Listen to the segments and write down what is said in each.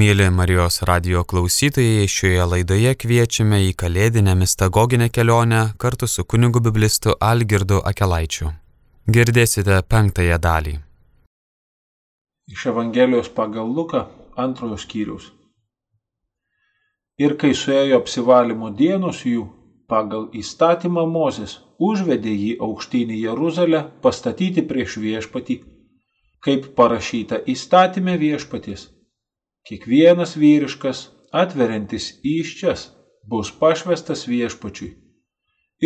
Mėly Marijos radio klausytojai, šioje laidoje kviečiame į kalėdinę mistagoginę kelionę kartu su kunigu biblistu Algirdu Akelaičiu. Girdėsite penktąją dalį. Iš Evangelijos pagal Luką antrojo skyriaus. Ir kai suėjo apsivalymo dienos jų, pagal įstatymą Mozės užvedė jį aukštyn į Jeruzalę pastatyti prieš viešpatį, kaip parašyta įstatymė viešpaties Kiekvienas vyriškas atveriantis iščias bus pašvestas viešpačiui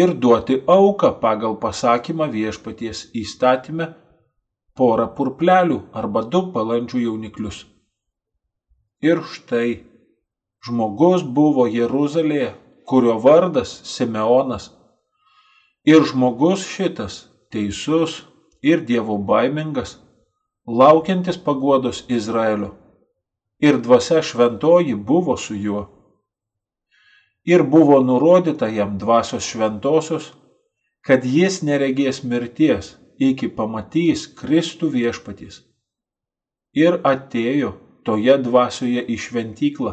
ir duoti auką pagal pasakymą viešpaties įstatymę porą purplelių arba du balandžių jauniklius. Ir štai žmogus buvo Jeruzalėje, kurio vardas Simeonas. Ir žmogus šitas teisus ir dievo baimingas, laukiantis paguodos Izraelio ir dvasia šventoji buvo su juo. Ir buvo nurodyta jam dvasios šventosios, kad jis neregės mirties, iki pamatys Kristų viešpatys. Ir atėjo toje dvasioje į šventyklą.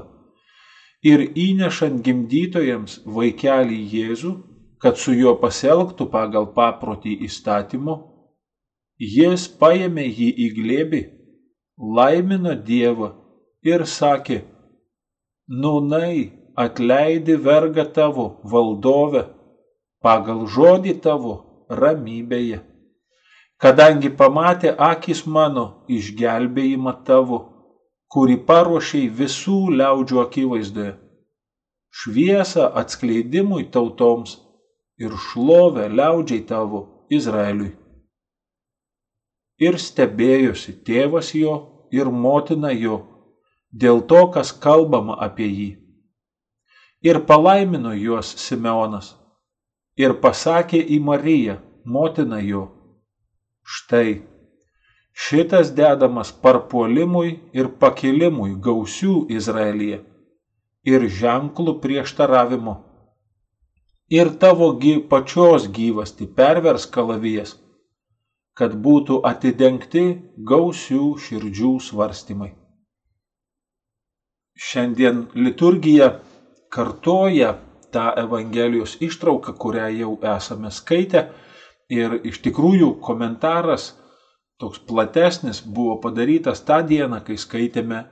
Ir įnešant gimdytojams vaikelį Jėzų, kad su juo pasielgtų pagal paprotį įstatymo, jis paėmė jį į glėbį, laimino Dievą ir sakė, nūnai atleidi vergą tavo valdovę pagal žodį tavo ramybėje, kadangi pamatė akis mano išgelbėjimą tavo, kurį paruošiai visų liaudžių akivaizdoje, šviesą atskleidimui tautoms ir šlovę liaudžiai tavo Izraeliui. Ir stebėjosi tėvas jo ir motina jo dėl to, kas kalbama apie jį. Ir palaimino juos Simeonas ir pasakė į Mariją, motiną jo, štai, šitas dedamas parpuolimui ir pakilimui gausių Izraelyje ir ženklų prieštaravimo. Ir tavo gy, pačios gyvasti pervers kalavijas, kad būtų atidengti gausių širdžių svarstymai. Šiandien liturgija kartoja tą Evangelijos ištrauką, kurią jau esame skaitę ir iš tikrųjų komentaras toks platesnis buvo padarytas tą dieną, kai skaitėme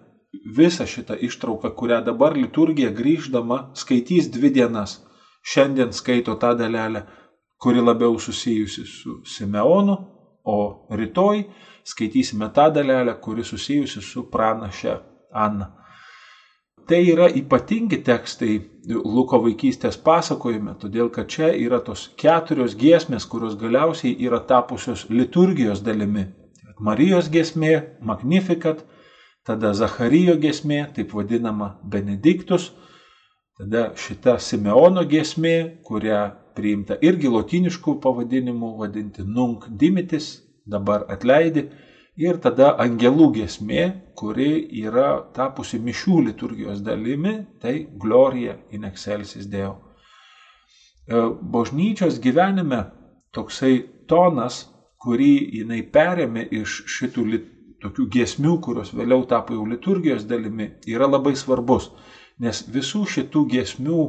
visą šitą ištrauką, kurią dabar liturgija grįždama skaitys dvi dienas. Šiandien skaito tą dalelę, kuri labiau susijusi su Simeonu, o rytoj skaitysime tą dalelę, kuri susijusi su pranaše Anna. Tai yra ypatingi tekstai Luko vaikystės pasakojime, todėl kad čia yra tos keturios giesmės, kurios galiausiai yra tapusios liturgijos dalimi. Marijos giesmė, Magnificat, tada Zacharijo giesmė, taip vadinama Benediktus, tada šita Simeono giesmė, kurią priimta irgi lotiniškų pavadinimų vadinti Nunc Dimitis, dabar atleidi ir tada angelų giesmė, kuri yra tapusi mišių liturgijos dalimi, tai Gloria in excelsis Deo. E, bažnyčios gyvenime toksai tonas, kurį jinai perėmė iš šitų tokių giesmių, kurios vėliau tapo jau liturgijos dalimi, yra labai svarbus, nes visų šitų giesmių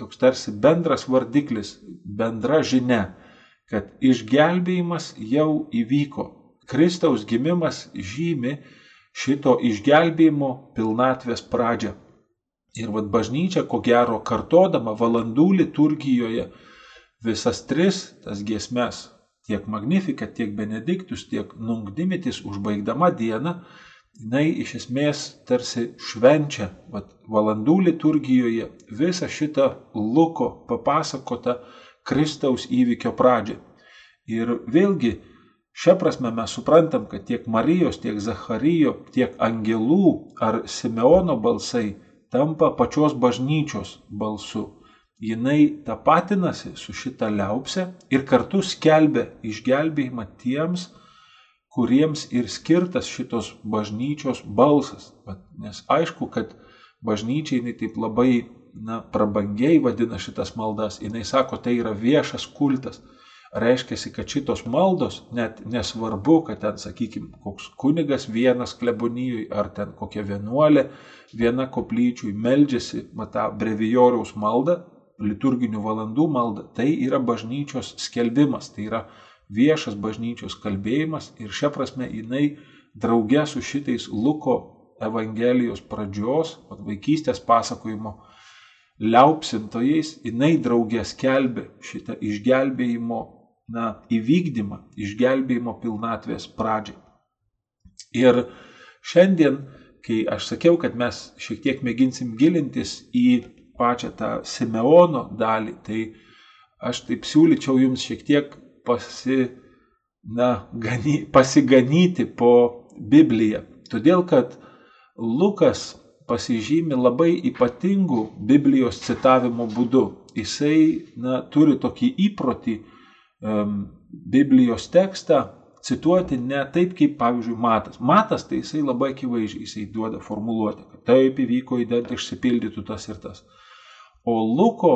toks tarsi bendras vardiklis, bendra žinia, kad išgelbėjimas jau įvyko, Kristaus gimimas žymi šito išgelbėjimo pilnatvės pradžią. Ir vad bažnyčia, ko gero, kartodama valandų liturgijoje visas tris tas giesmes, tiek Magnificat, tiek Benediktus, tiek Nungdimitis užbaigdama dieną, jinai iš esmės tarsi švenčia vat, valandų liturgijoje visą šitą Luko papasakotą Kristaus įvykio pradžią. Ir vėlgi Šia prasme mes suprantam, kad tiek Marijos, tiek Zacharijo, tiek angelų ar Simeono balsai tampa pačios bažnyčios balsu. Jinai tapatinasi su šita liaupse ir kartu skelbia išgelbėjimą tiems, kuriems ir skirtas šitos bažnyčios balsas. Nes aišku, kad bažnyčiai jinai taip labai na, prabangiai vadina šitas maldas, jinai sako, tai yra viešas kultas Reiškia, kad šitos maldos, net nesvarbu, kad ten, sakykime, koks kunigas vienas klebonijui, ar ten kokia vienuolė, viena koplyčiui meldžiasi, matą brevijoriaus maldą, liturginių valandų maldą, tai yra bažnyčios skelbimas, tai yra viešas bažnyčios kalbėjimas ir šia prasme jinai draugė su šitais Luko Evangelijos pradžios, vaikystės pasakojimo liaupsintojais, jinai draugė skelbė šitą išgelbėjimo na, įvykdymą, išgelbėjimo pilnatvės pradžią. Ir šiandien, kai aš sakiau, kad mes šiek tiek mėginsim gilintis į pačią tą Simeono dalį, tai aš taip siūlyčiau jums šiek tiek pasi, na, gany, pasiganyti po Bibliją. Todėl, kad Lukas pasižymi labai ypatingų Biblijos citavimo būdu. Jisai na, turi tokį įprotį Biblijos tekstą cituoti ne taip, kaip pavyzdžiui Matas. Matas tai jisai labai akivaizdžiai, jisai duoda formuluotę, kad taip įvyko, įdant išsipildytų tas ir tas. O Luko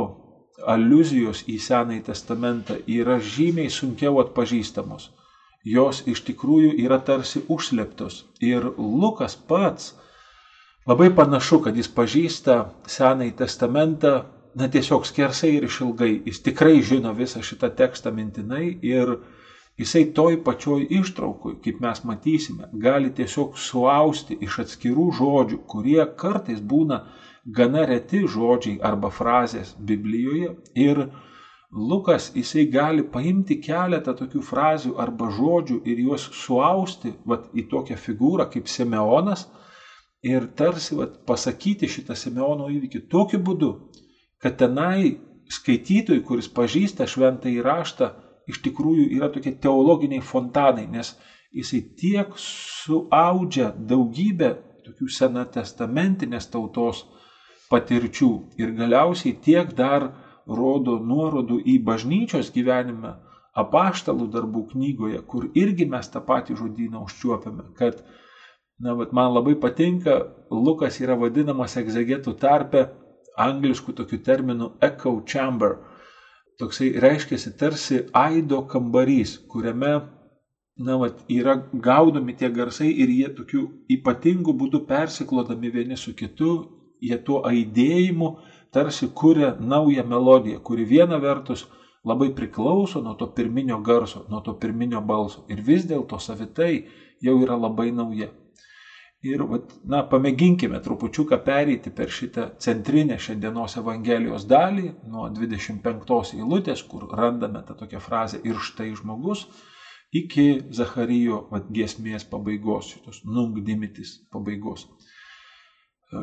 aluzijos į Senąjį testamentą yra žymiai sunkiau atpažįstamos. Jos iš tikrųjų yra tarsi užsleptos. Ir Lukas pats labai panašu, kad jis pažįsta Senąjį testamentą, na tiesiog skersai ir išilgai. Jis tikrai žino visą šitą tekstą mintinai ir jisai toj pačioj ištraukui, kaip mes matysime, gali tiesiog suausti iš atskirų žodžių, kurie kartais būna gana reti žodžiai arba frazės Biblijoje ir Lukas jisai gali paimti keletą tokių frazių arba žodžių ir juos suausti vat, į tokią figūrą kaip Simeonas ir tarsi vat, pasakyti šitą Simeono įvykį tokiu būdu, kad tenai skaitytojui, kuris pažįsta šventą įraštą, iš tikrųjų yra tokie teologiniai fontanai, nes jisai tiek suaudžia daugybę tokių senatestamentinės tautos patirčių ir galiausiai tiek dar rodo nuorodų į bažnyčios gyvenimą apaštalų darbų knygoje, kur irgi mes tą patį žodyną užčiuopiame, kad, na, man labai patinka, Lukas yra vadinamas egzegetų tarpe angliškų tokių terminų echo chamber. Toksai reiškia tarsi aido kambarys, kuriame na, vat, yra gaudomi tie garsai ir jie tokiu ypatingu būdu persiklodami vieni su kitu jie tuo aidėjimu tarsi kuria naują melodiją, kuri viena vertus labai priklauso nuo to pirminio garso, nuo to pirminio balso ir vis dėlto savitai jau yra labai nauja. Ir, na, pamėginkime trupučiuką pereiti per šitą centrinę šiandienos Evangelijos dalį, nuo 25 eilutės, kur randame tą tokią frazę ir štai žmogus, iki Zacharyjo vat, giesmės pabaigos, šitos nungdimitis pabaigos.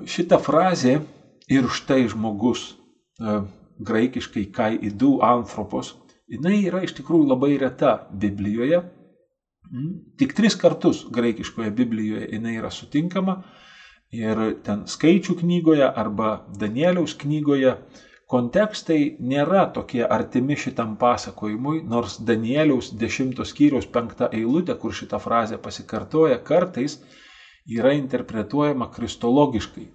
Šita frazė ir štai žmogus, e, graikiškai kai idu antropos, jinai yra iš tikrųjų labai reta Biblijoje. Mm, tik tris kartus graikiškoje Biblijoje jinai yra sutinkama ir ten skaičių knygoje arba Danieliaus knygoje kontekstai nėra tokie artimi šitam pasakojimui, nors Danieliaus 10 skyriaus 5 eilutė, kur šita frazė pasikartoja, kartais yra interpretuojama kristologiškai.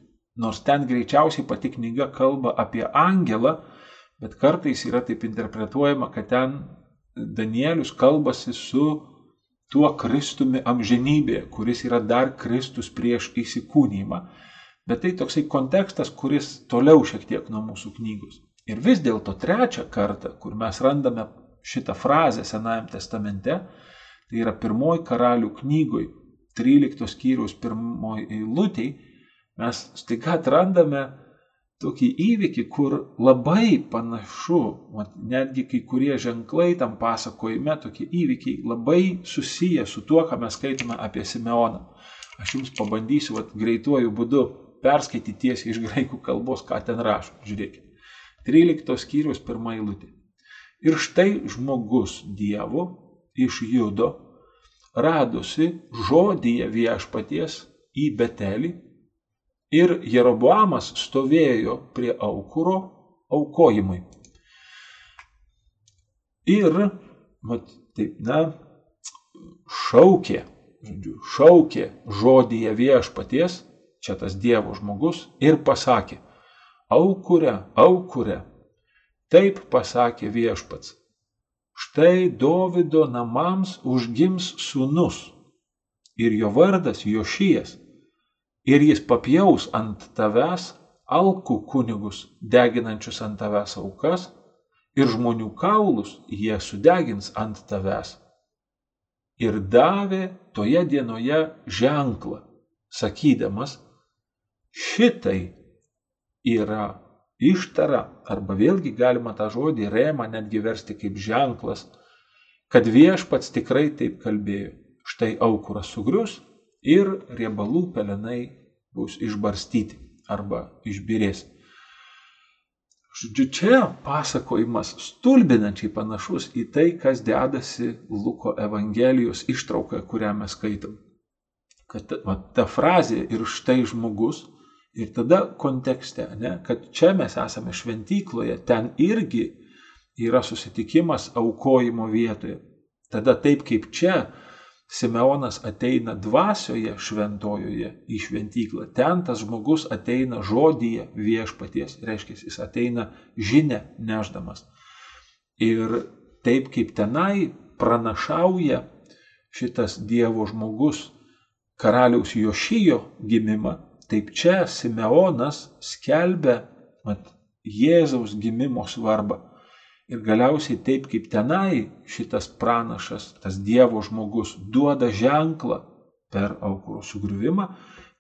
Nors ten greičiausiai pati knyga kalba apie angelą, bet kartais yra taip interpretuojama, kad ten Danielius kalbasi su tuo Kristumi amžinybėje, kuris yra dar Kristus prieš įsikūnymą. Bet tai toksai kontekstas, kuris toliau šiek tiek nuo mūsų knygos. Ir vis dėlto trečią kartą, kur mes randame šitą frazę Senajame testamente, tai yra pirmoji karalių knygoj, 13 skyriaus pirmoji eilutė, mes staiga atrandame tokį įvykį, kur labai panašu, netgi kai kurie ženklai tam pasakojime, tokie įvykiai labai susiję su tuo, ką mes skaitome apie Simeoną. Aš jums pabandysiu vat, greituoju būdu perskaityti tiesiai iš graikų kalbos, ką ten rašo. Žiūrėkite. 13 skyrius pirmą eilutę. Ir štai žmogus Dievo iš Judo radosi žodyje viešpaties į Betelį ir Jeroboamas stovėjo prie aukuro aukojimui. Ir, mat, taip, na, šaukė, žodžiu, šaukė žodyje viešpaties, čia tas Dievo žmogus, ir pasakė, aukure, aukure, taip pasakė viešpats, štai Dovido namams užgims sūnus ir jo vardas Jošijas ir jis papjaus ant tavęs alkų kunigus, deginančius ant tavęs aukas, ir žmonių kaulus jie sudegins ant tavęs. Ir davė toje dienoje ženklą, sakydamas, šitai yra ištara, arba vėlgi galima tą žodį rėmą netgi versti kaip ženklas, kad viešpats tikrai taip kalbėjo. Štai aukuras sugrius ir riebalų pelenai bus išbarstyti arba išbirės. Žodžiu, čia pasakojimas stulbinančiai panašus į tai, kas dedasi Luko Evangelijos ištraukoje, kurią mes skaitom. Kad va, ta frazė ir štai žmogus, ir tada kontekste, ne, kad čia mes esame šventykloje, ten irgi yra susitikimas aukojimo vietoje. Tada taip kaip čia, Simeonas ateina dvasioje šventojoje į šventyklą. Ten tas žmogus ateina žodyje viešpaties, reiškia, jis ateina žinę neždamas. Ir taip kaip tenai pranašauja šitas Dievo žmogus karaliaus Jošijo gimimą, taip čia Simeonas skelbia mat, Jėzaus gimimo svarbą. Ir galiausiai taip kaip tenai šitas pranašas, tas Dievo žmogus duoda ženklą per aukuro sugriuvimą,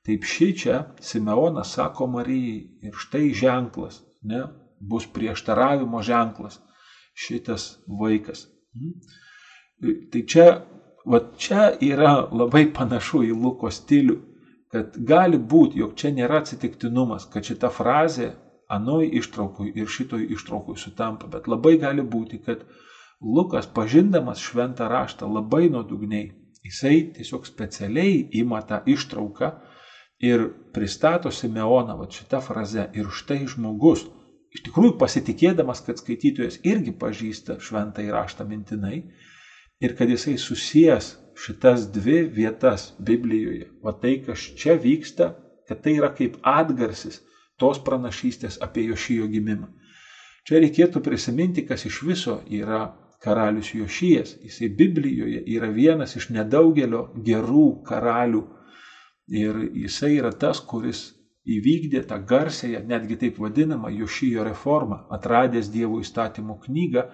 taip šį čia Simeonas sako Marijai ir štai ženklas, ne, bus prieštaravimo ženklas šitas vaikas. Mhm. Tai čia, va čia yra labai panašu į Luko stilių, kad gali būti, jog čia nėra atsitiktinumas, kad šita frazė anoj ištraukui ir šitoj ištraukui sutampa, bet labai gali būti, kad Lukas, pažindamas šventą raštą labai nuodugniai, jisai tiesiog specialiai ima tą ištrauką ir pristato Simeoną va šitą frazę ir štai žmogus, iš tikrųjų pasitikėdamas, kad skaitytojas irgi pažįsta šventą įraštą mintinai ir kad jisai susijęs šitas dvi vietas Biblijoje, va tai, kas čia vyksta, kad tai yra kaip atgarsis tos pranašystės apie Jošijo gimimą. Čia reikėtų prisiminti, kas iš viso yra karalius Jošijas. Jisai Biblijoje yra vienas iš nedaugelio gerų karalių ir jisai yra tas, kuris įvykdė tą garsėją, netgi taip vadinamą Jošijo reformą, atradęs Dievo įstatymų knygą,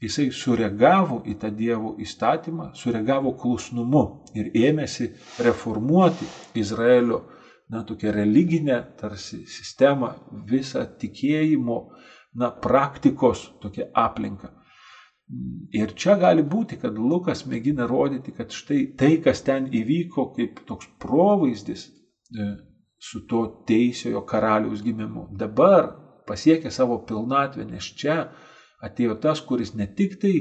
jisai sureagavo į tą Dievo įstatymą, sureagavo klusnumu ir ėmėsi reformuoti Izraelio na, tokią religinę tarsi sistemą, visą tikėjimo, na, praktikos tokią aplinką. Ir čia gali būti, kad Lukas mėgina rodyti, kad štai tai, kas ten įvyko, kaip toks provaizdis e, su to teisiojo karaliaus gimimu, dabar pasiekė savo pilnatvę, nes čia atėjo tas, kuris ne tik tai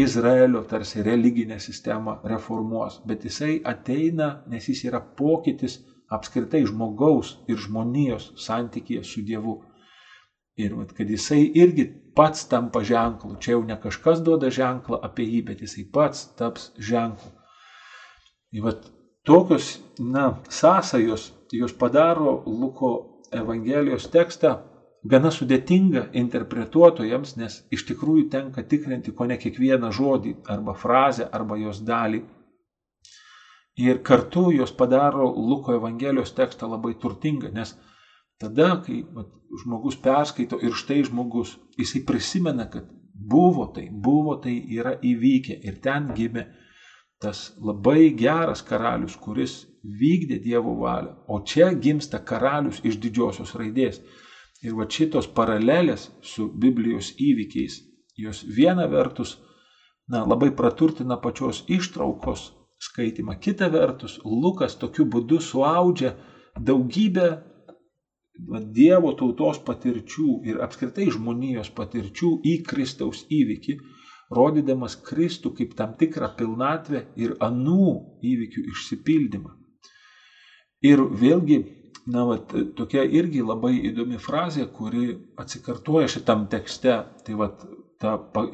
Izraelio tarsi religinę sistemą reformuos, bet jisai ateina, nes jis yra pokytis apskritai žmogaus ir žmonijos santykėje su Dievu. Ir vat, kad jisai irgi pats tampa ženklu. Čia jau ne kažkas duoda ženklą apie jį, bet jisai pats taps ženklu. Ir vat, tokios na, sąsajos, jos padaro Luko Evangelijos tekstą gana sudėtinga interpretuotojams, nes iš tikrųjų tenka tikrinti ko ne kiekvieną žodį arba frazę arba jos dalį Ir kartu jos padaro Luko Evangelijos tekstą labai turtingą, nes tada, kai vat, žmogus perskaito ir štai žmogus, jisai prisimena, kad buvo tai, buvo tai yra įvykę ir ten gimė tas labai geras karalius, kuris vykdė Dievo valią, o čia gimsta karalius iš didžiosios raidės. Ir va šitos paralelės su Biblijos įvykiais, jos viena vertus, na, labai praturtina pačios ištraukos skaitimą. Kita vertus, Lukas tokiu būdu suaudžia daugybę Dievo tautos patirčių ir apskritai žmonijos patirčių į Kristaus įvykį, rodydamas Kristų kaip tam tikrą pilnatvę ir anų įvykių išsipildymą. Ir vėlgi, na, vat, tokia irgi labai įdomi frazė, kuri atsikartoja šitam tekste, tai vat, ta pa,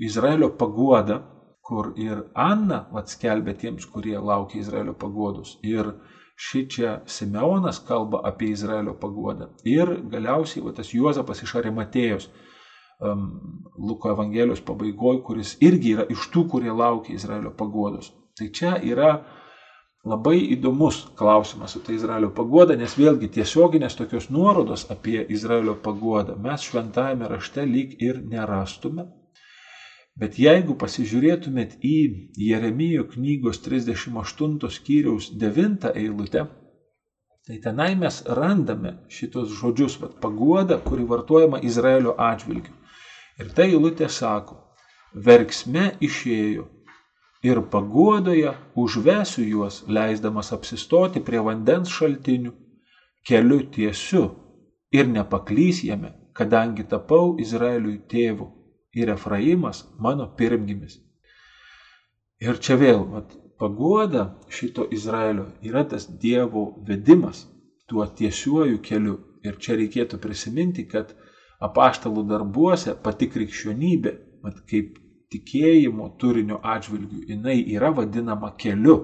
Izraelio paguoda, kur ir Anna atskelbė tiems, kurie laukia Izraelio paguodos. Ir ši čia Simeonas kalba apie Izraelio paguodą. Ir galiausiai va, tas Juozapas iš Arimatėjos Luko Evangelijos pabaigoje, kuris irgi yra iš tų, kurie laukia Izraelio pagodos. Tai čia yra labai įdomus klausimas su ta Izraelio pagoda, nes vėlgi tiesioginės tokios nuorodos apie Izraelio pagodą mes šventajame rašte lyg ir nerastume. Bet jeigu pasižiūrėtumėt į Jeremijo knygos 38 skyriaus 9 eilutę, tai tenai mes randame šitos žodžius, vat, pagoda, kuri vartojama Izraelio atžvilgiu. Ir ta eilutė sako, verksme išėjo ir paguodoje užvesiu juos, leisdamas apsistoti prie vandens šaltinių, keliu tiesiu ir nepaklys jame, kadangi tapau Izraeliui tėvu ir Efraimas mano pirmgimis. Ir čia vėl, mat, paguoda šito Izraelio yra tas Dievo vedimas tuo tiesiuoju keliu. Ir čia reikėtų prisiminti, kad apaštalų darbuose pati krikščionybė, mat, kaip tikėjimo turinio atžvilgių, jinai yra vadinama keliu.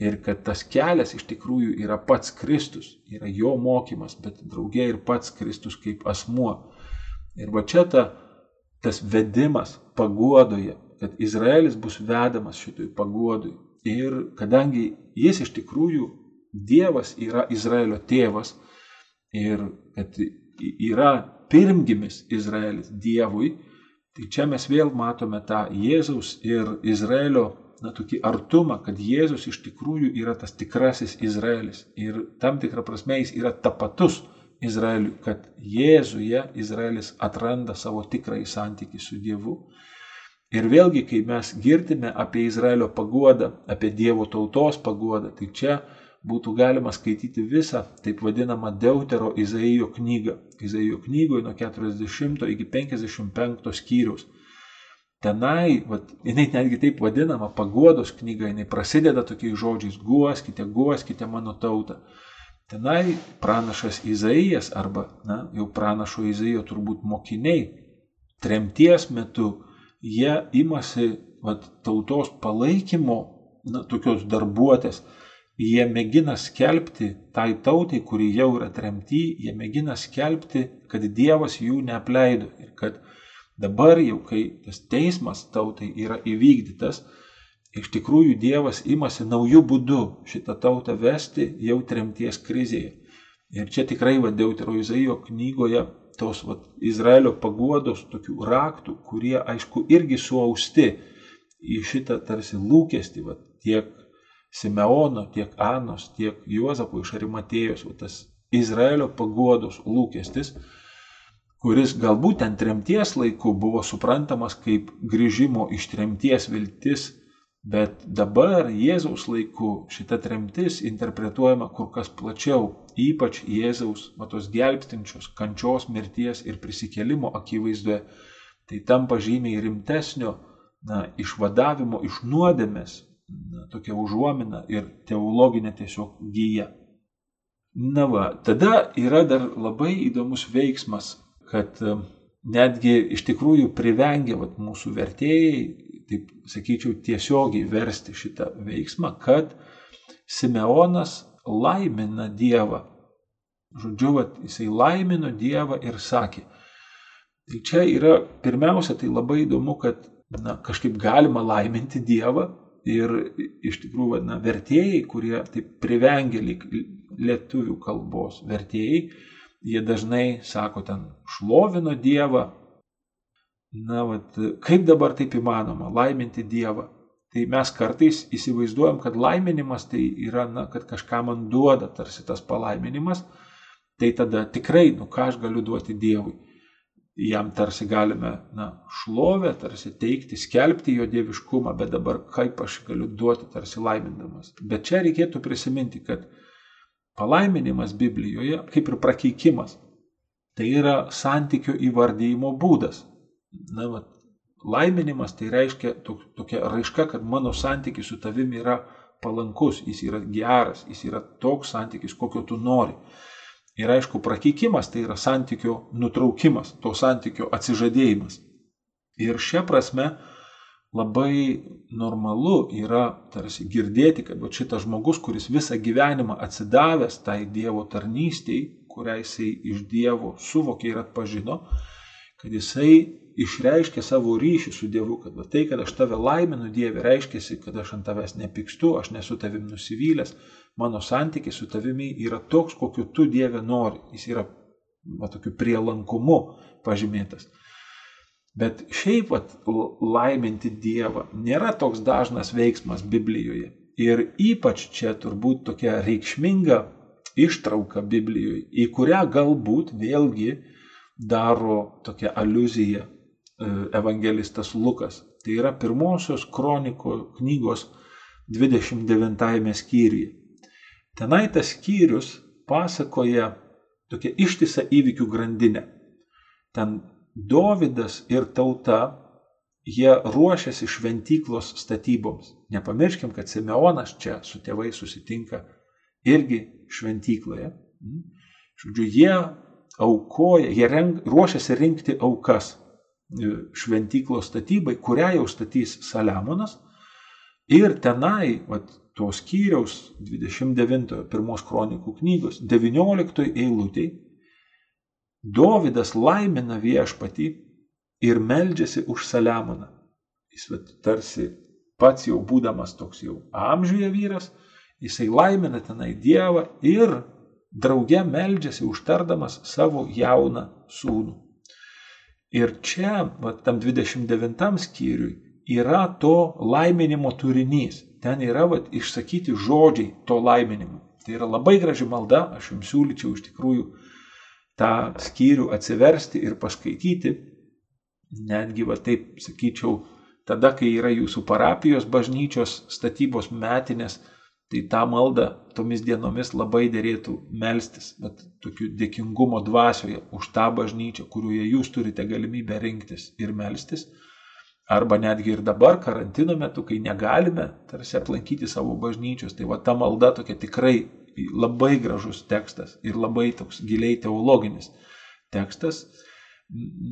Ir kad tas kelias iš tikrųjų yra pats Kristus, yra jo mokymas, bet draugė ir pats Kristus kaip asmuo. Ir va čia ta, tas vedimas paguodoje, kad Izraelis bus vedamas šitoj paguodui. Ir kadangi jis iš tikrųjų Dievas yra Izraelio tėvas ir kad yra pirmgimis Izraelis Dievui, Tai čia mes vėl matome tą Jėzaus ir Izraelio, na, tokį artumą, kad Jėzus iš tikrųjų yra tas tikrasis Izraelis. Ir tam tikrą prasme jis yra tapatus Izraeliui, kad Jėzuje Izraelis atranda savo tikrąjį santykį su Dievu. Ir vėlgi, kai mes girdime apie Izraelio paguodą, apie Dievo tautos paguodą, tai čia būtų galima skaityti visą taip vadinamą Deutero Izaijo knygą. Izaijo knygoje nuo 40 iki 55 skyrius. Tenai, vat, jinai netgi taip vadinama paguodos knyga, jinai prasideda tokiais žodžiais - guoskite, guoskite mano tautą. Tenai pranašas Izaijas arba, na, jau pranašo Izaijo turbūt mokiniai, tremties metu jie imasi vat, tautos palaikymo, na, tokios darbuotės, jie mėgina skelbti tai tautai, kuri jau yra tremty, jie mėgina skelbti, kad Dievas jų neapleido ir kad dabar jau, kai tas teismas tautai yra įvykdytas, iš tikrųjų Dievas imasi naujų būdų šitą tautą vesti jau tremties krizėje. Ir čia tikrai vadėjau Izaijo knygoje tos vat, Izraelio paguodos tokių raktų, kurie aišku irgi suausti į šitą tarsi lūkestį, vat, tiek Simeono, tiek Anos, tiek Juozapo iš Arimatėjos, tas Izraelio paguodos lūkestis, kuris galbūt ten tremties laiku buvo suprantamas kaip grįžimo iš tremties viltis, bet dabar Jėzaus laiku šita tremtis interpretuojama kur kas plačiau, ypač Jėzaus matos gelbstinčios kančios, mirties ir prisikelimo akivaizdoje. Tai tampa žymiai rimtesnio na, išvadavimo iš nuodėmės, na, tokia užuomina ir teologinė tiesiog gyja. Na va, tada yra dar labai įdomus veiksmas, kad e, netgi iš tikrųjų privengia vat, mūsų vertėjai, taip sakyčiau, tiesiogiai versti šitą veiksmą, kad Simeonas laimina Dievą. Žodžiu, vat, jisai laimino Dievą ir sakė. Tai čia yra pirmiausia, tai labai įdomu, kad na, kažkaip galima laiminti Dievą, ir iš tikrųjų vadina vertėjai, kurie taip privengia lietuvių kalbos vertėjai, jie dažnai sako ten šlovino Dievą. Na, vat, kaip dabar taip įmanoma laiminti Dievą? Tai mes kartais įsivaizduojam, kad laiminimas tai yra, na, kad kažką man duoda, tarsi tas palaiminimas. Tai tada tikrai, nu ką aš galiu duoti Dievui jam tarsi galime na, šlovę, tarsi teikti, skelbti jo dieviškumą, bet dabar kaip aš galiu duoti tarsi laimindamas. Bet čia reikėtų prisiminti, kad palaiminimas Biblijoje, kaip ir prakeikimas, tai yra santykio įvardyjimo būdas. Na, va, laiminimas tai reiškia tokia raiška, kad mano santykis su tavimi yra palankus, jis yra geras, jis yra toks santykis, kokio tu nori. Ir aišku, prakeikimas tai yra santykio nutraukimas, to santykio atsižadėjimas. Ir šia prasme labai normalu yra tarsi girdėti, kad šitas žmogus, kuris visą gyvenimą atsidavęs tai Dievo tarnystėjai, kurią jisai iš Dievo suvokė ir atpažino, kad jisai išreiškia savo ryšį su Dievu, kad va, tai, kad aš tave laiminu Dieve, reiškia, kad aš ant tavęs nepykstu, aš nesu tavim nusivylęs, mano santykis su tavimi yra toks, kokiu tu Dieve nori. Jis yra va, tokiu prielankumu pažymėtas. Bet šiaip vat, laiminti Dievą nėra toks dažnas veiksmas Biblijoje. Ir ypač čia turbūt tokia reikšminga ištrauka Biblijoje, į kurią galbūt vėlgi daro tokią aluziją E, evangelistas Lukas. Tai yra pirmosios kroniko knygos 29 skyriuje. Tenai tas skyrius pasakoja tokia ištisa įvykių grandinė. Ten Dovydas ir tauta, jie ruošiasi šventyklos statyboms. Nepamirškim, kad Simeonas čia su tėvai susitinka irgi šventykloje. Mm. Žodžiu, jie aukoja, jie renk, ruošiasi rinkti aukas šventyklos statybai, kurią jau statys Saliamonas. Ir tenai, vat, tos skyriaus 29 pirmos kronikų knygos 19 eilutėj, Dovydas laimina viešpatį ir meldžiasi už Saliamoną. Jis vat, tarsi pats jau būdamas toks jau amžiuje vyras, jisai laimina tenai Dievą ir drauge meldžiasi užtardamas savo jauną sūnų. Ir čia, va, tam 29 skyriui, yra to laiminimo turinys. Ten yra va, išsakyti žodžiai to laiminimo. Tai yra labai graži malda, aš jums siūlyčiau iš tikrųjų tą skyrių atsiversti ir paskaityti. Netgi va taip sakyčiau, tada, kai yra jūsų parapijos bažnyčios statybos metinės, Tai tą maldą tomis dienomis labai dėrėtų melstis, bet tokiu dėkingumo dvasioje už tą bažnyčią, kurioje jūs turite galimybę rinktis ir melstis. Arba netgi ir dabar karantino metu, kai negalime tarsi aplankyti savo bažnyčios, tai va ta malda tokia tikrai labai gražus tekstas ir labai toks giliai teologinis tekstas.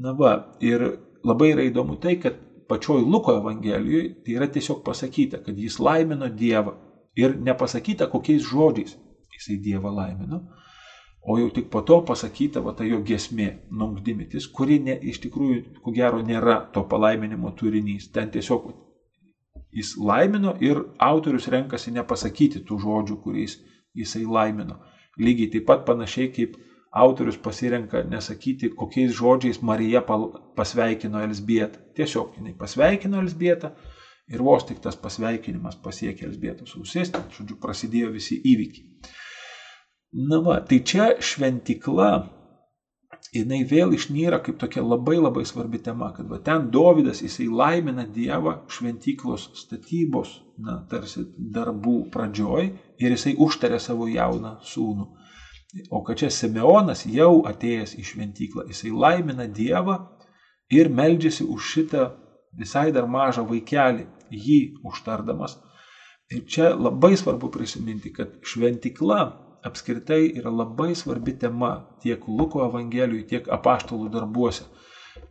Na va, ir labai yra įdomu tai, kad pačioj Luko Evangelijoje tai yra tiesiog pasakyta, kad jis laimino Dievą ir nepasakyta kokiais žodžiais jisai Dievą laimino, o jau tik po to pasakyta va ta jo gesmė, nungdimitis, kuri ne, iš tikrųjų, ko gero, nėra to palaiminimo turinys. Ten tiesiog jis laimino ir autorius renkasi nepasakyti tų žodžių, kuriais jisai laimino. Lygiai taip pat panašiai kaip autorius pasirenka nesakyti, kokiais žodžiais Marija pasveikino Elsbietą. Tiesiog jinai pasveikino Elsbietą, Ir vos tik tas pasveikinimas pasiekė Elsbietos ausis, tai, žodžiu, prasidėjo visi įvykiai. Na va, tai čia šventikla, jinai vėl išnyra kaip tokia labai labai svarbi tema, kad va ten Dovydas jisai laimina Dievą šventiklos statybos, na, tarsi darbų pradžioj ir jisai užtarė savo jauną sūnų. O kad čia Simeonas jau atėjęs į šventyklą, jisai laimina Dievą ir meldžiasi už šitą visai dar mažą vaikelį, jį užtardamas. Ir čia labai svarbu prisiminti, kad šventikla apskritai yra labai svarbi tema tiek Luko Evangelijoje, tiek apaštalų darbuose.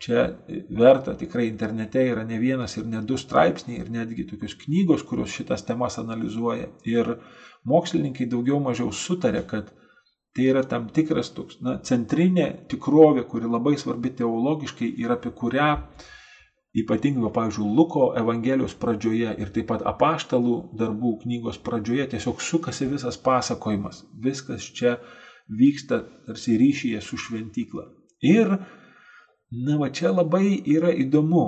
Čia verta tikrai internete yra ne vienas ir ne du straipsniai ir netgi tokios knygos, kurios šitas temas analizuoja. Ir mokslininkai daugiau mažiau sutarė, kad tai yra tam tikras toks, na, centrinė tikrovė, kuri labai svarbi teologiškai ir apie kurią ypatingai, pavyzdžiui, Luko Evangelijos pradžioje ir taip pat apaštalų darbų knygos pradžioje tiesiog sukasi visas pasakojimas. Viskas čia vyksta tarsi ryšyje su šventykla. Ir, na, va čia labai yra įdomu.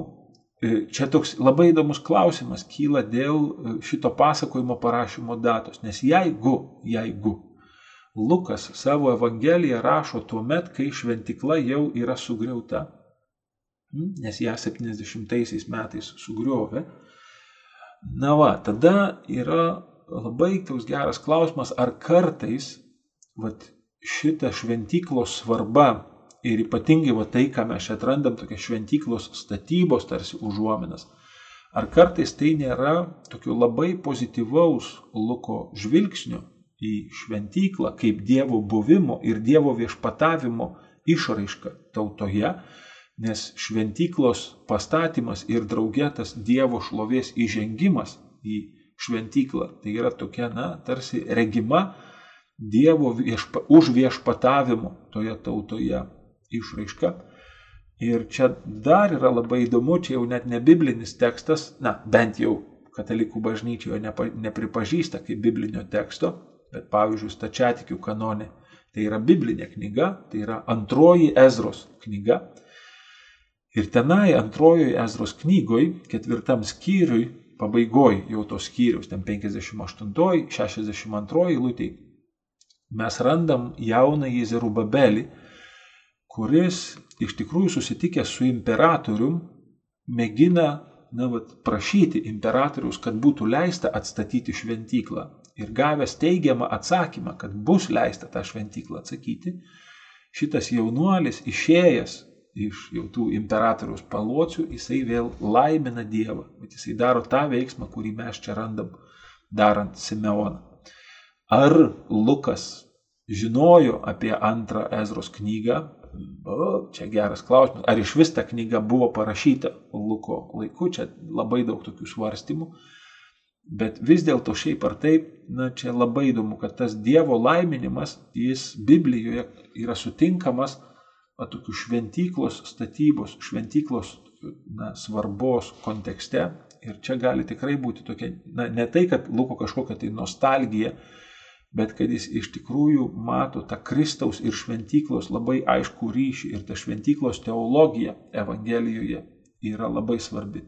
E, čia toks labai įdomus klausimas kyla dėl e, šito pasakojimo parašymo datos. Nes jeigu, jeigu Lukas savo Evangeliją rašo tuo met, kai šventikla jau yra sugriauta? Nes ją 70 metais sugriovė. Na va, tada yra labai toks geras klausimas, ar kartais vat, šita šventyklos svarba ir ypatingai va, tai, ką mes čia atrandam, tokia šventyklos statybos tarsi užuominas, ar kartais tai nėra tokio labai pozityvaus Luko žvilgsnio į šventyklą kaip Dievo buvimo ir Dievo viešpatavimo išraiška tautoje, nes šventyklos pastatymas ir draugėtas Dievo šlovės įžengimas į šventyklą, tai yra tokia, na, tarsi regima Dievo viešpa, už viešpatavimo toje tautoje išraiška. Ir čia dar yra labai įdomu, čia jau net ne biblinis tekstas, na, bent jau katalikų bažnyčioje nepa, nepripažįsta kaip biblinio teksto, bet pavyzdžiui, stačiatikių kanonė tai yra biblinė knyga, tai yra antroji Ezros knyga. Ir tenai antrojoje Ezros knygoj, ketvirtam skyriui, pabaigoj jau tos skyrius, ten 58, 62 eilutėj, mes randam jaunąjį Zerubabelį, kuris iš tikrųjų susitikęs su imperatorium mėgina na, vat, prašyti imperatoriaus, kad būtų leista atstatyti šventyklą. Ir gavęs teigiamą atsakymą, kad bus leista tą šventyklą atsakyti, šitas jaunuolis išėjęs iš jau tų imperatoriaus palocių, jisai vėl laimina Dievą, bet jisai daro tą veiksmą, kurį mes čia randam darant Simeoną. Ar Lukas žinojo apie antrą Ezros knygą, O, čia geras klausimas. Ar iš vis ta knyga buvo parašyta Luko laiku, čia labai daug tokių svarstymų. Bet vis dėlto šiaip ar taip, na čia labai įdomu, kad tas Dievo laiminimas, jis Biblijoje yra sutinkamas va, tokių šventyklos statybos, šventyklos na, svarbos kontekste. Ir čia gali tikrai būti tokia, na, ne tai, kad Luko kažkokia tai nostalgija, bet kad jis iš tikrųjų mato tą Kristaus ir šventyklos labai aišku ryšį ir ta šventyklos teologija Evangelijoje yra labai svarbi.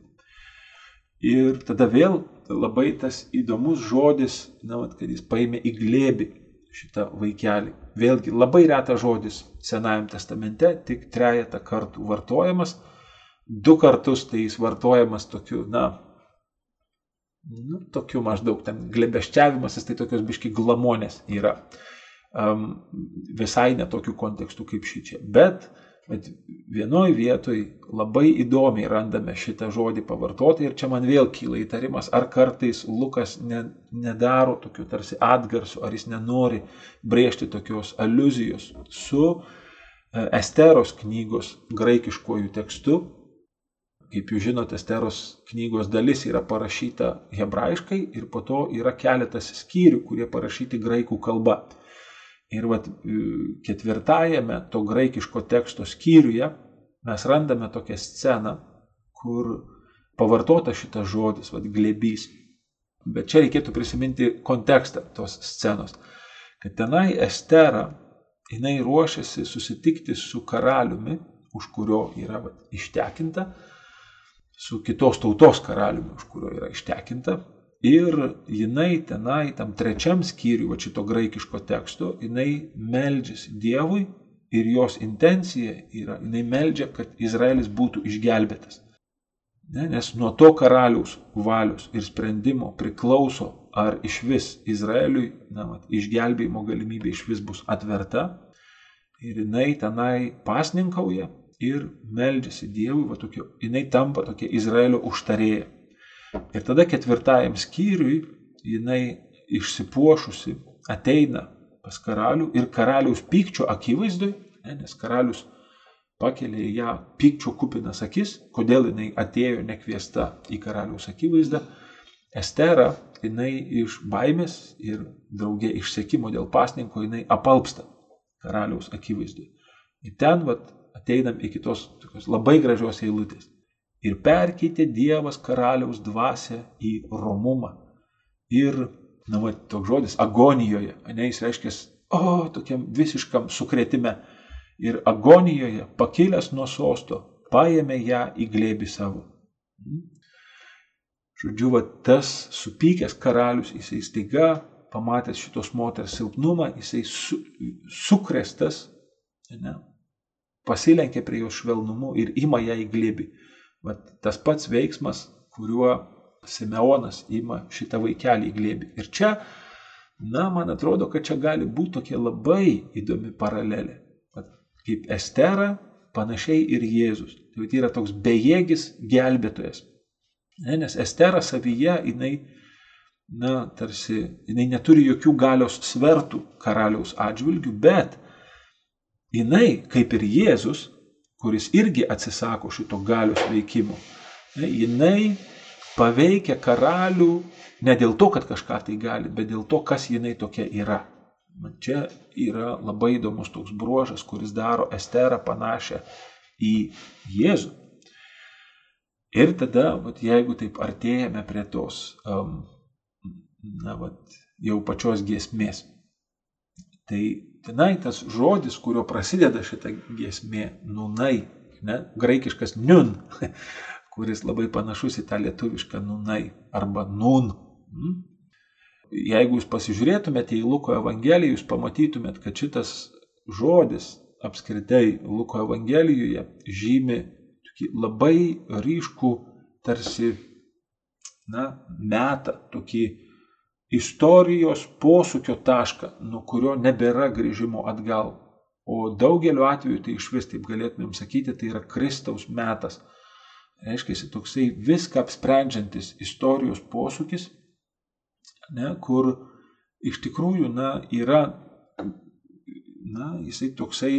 Ir tada vėl labai tas įdomus žodis, na, kad jis paėmė į glėbį šitą vaikelį. Vėlgi labai retas žodis Senajame testamente, tik trejata kartų vartojamas. Du kartus tai jis vartojamas tokiu, na, nu, tokių maždaug ten glebeščiavimasis, tai tokios biški glamonės yra. Um, visai netokių kontekstų kaip šį čia. Bet, bet vienoje vietoje labai įdomiai randame šitą žodį pavartoti ir čia man vėl kyla įtarimas, ar kartais Lukas ne, nedaro tokių tarsi atgarsių, ar jis nenori brėžti tokios aluzijos su e, Esteros knygos graikiškojų tekstu, Kaip jūs žinote, Esteros knygos dalis yra parašyta hebrajiškai ir po to yra keletas skyrių, kurie parašyti graikų kalba. Ir vat, ketvirtajame to graikiško teksto skyriuje mes randame tokią sceną, kur pavartota šitas žodis, vad glebys. Bet čia reikėtų prisiminti kontekstą tos scenos. Kad tenai Estera, jinai ruošiasi susitikti su karaliumi, už kurio yra vat, ištekinta, su kitos tautos karaliumi, už kurio yra ištekinta. Ir jinai tenai, tam trečiam skyriui, va šito graikiško teksto, jinai meldžiasi Dievui ir jos intencija yra, jinai meldžia, kad Izraelis būtų išgelbėtas. Ne, nes nuo to karaliaus valios ir sprendimo priklauso, ar iš vis Izraeliui na, mat, išgelbėjimo galimybė iš vis bus atverta. Ir jinai tenai pasninkauja ir meldžiasi Dievui, va tokio, jinai tampa tokia Izraelio užtarėja. Ir tada ketvirtajam skyriui jinai išsipuošusi ateina pas karalių ir karaliaus pykčio akivaizdui, ne, nes karalius pakelia ją pykčio kupinas akis, kodėl jinai atėjo nekviesta į karaliaus akivaizdą. Estera, jinai iš baimės ir draugė išsekimo dėl pasninko, jinai apalpsta karaliaus akivaizdui. Ir ten, vat, ateinam iki tos tokios labai gražios eilutės. Ir perkeitė Dievas karaliaus dvasę į romumą. Ir, na, va, toks žodis agonijoje, ne, jis reiškia, o, tokiam visiškam sukretime. Ir agonijoje, pakilęs nuo sosto, paėmė ją į glėbį savo. Hmm? Žodžiu, va, tas supykęs karalius, jisai staiga, pamatęs šitos moters silpnumą, jisai su, sukrestas, ne, pasilenkia prie jos švelnumu ir ima ją į glėbį. Vat tas pats veiksmas, kuriuo Simeonas ima šitą vaikelį į glėbį. Ir čia, na, man atrodo, kad čia gali būti tokia labai įdomi paralelė. Vat, kaip Estera, panašiai ir Jėzus. Tai yra toks bejėgis gelbėtojas. Ne, nes Estera savyje, jinai, na, tarsi, jinai neturi jokių galios svertų karaliaus atžvilgių, bet jinai, kaip ir Jėzus, kuris irgi atsisako šito galios veikimo, jinai paveikia karalių ne dėl to, kad kažką tai gali, bet dėl to, kas jinai tokia yra. Man čia yra labai įdomus toks bruožas, kuris daro Esterą panašią į Jėzų. Ir tada, vat, jeigu taip artėjame prie tos, um, na, vat, jau pačios giesmės, tai tenai tas žodis, kurio prasideda šita giesmė, nunai, ne, graikiškas niun, kuris labai panašus į tą lietuvišką nunai arba nun. Hmm? Jeigu jūs pasižiūrėtumėte į Luko Evangeliją, jūs pamatytumėt, kad šitas žodis apskritai Luko Evangelijoje žymi labai ryškų tarsi na, metą, tokį istorijos posūkio tašką, nuo kurio nebėra grįžimo atgal. O daugeliu atveju tai iš vis taip galėtumėm sakyti, tai yra Kristaus metas. Reiškia, toksai viską apsprendžiantis istorijos posūkis, ne, kur iš tikrųjų na, yra na, jisai toksai,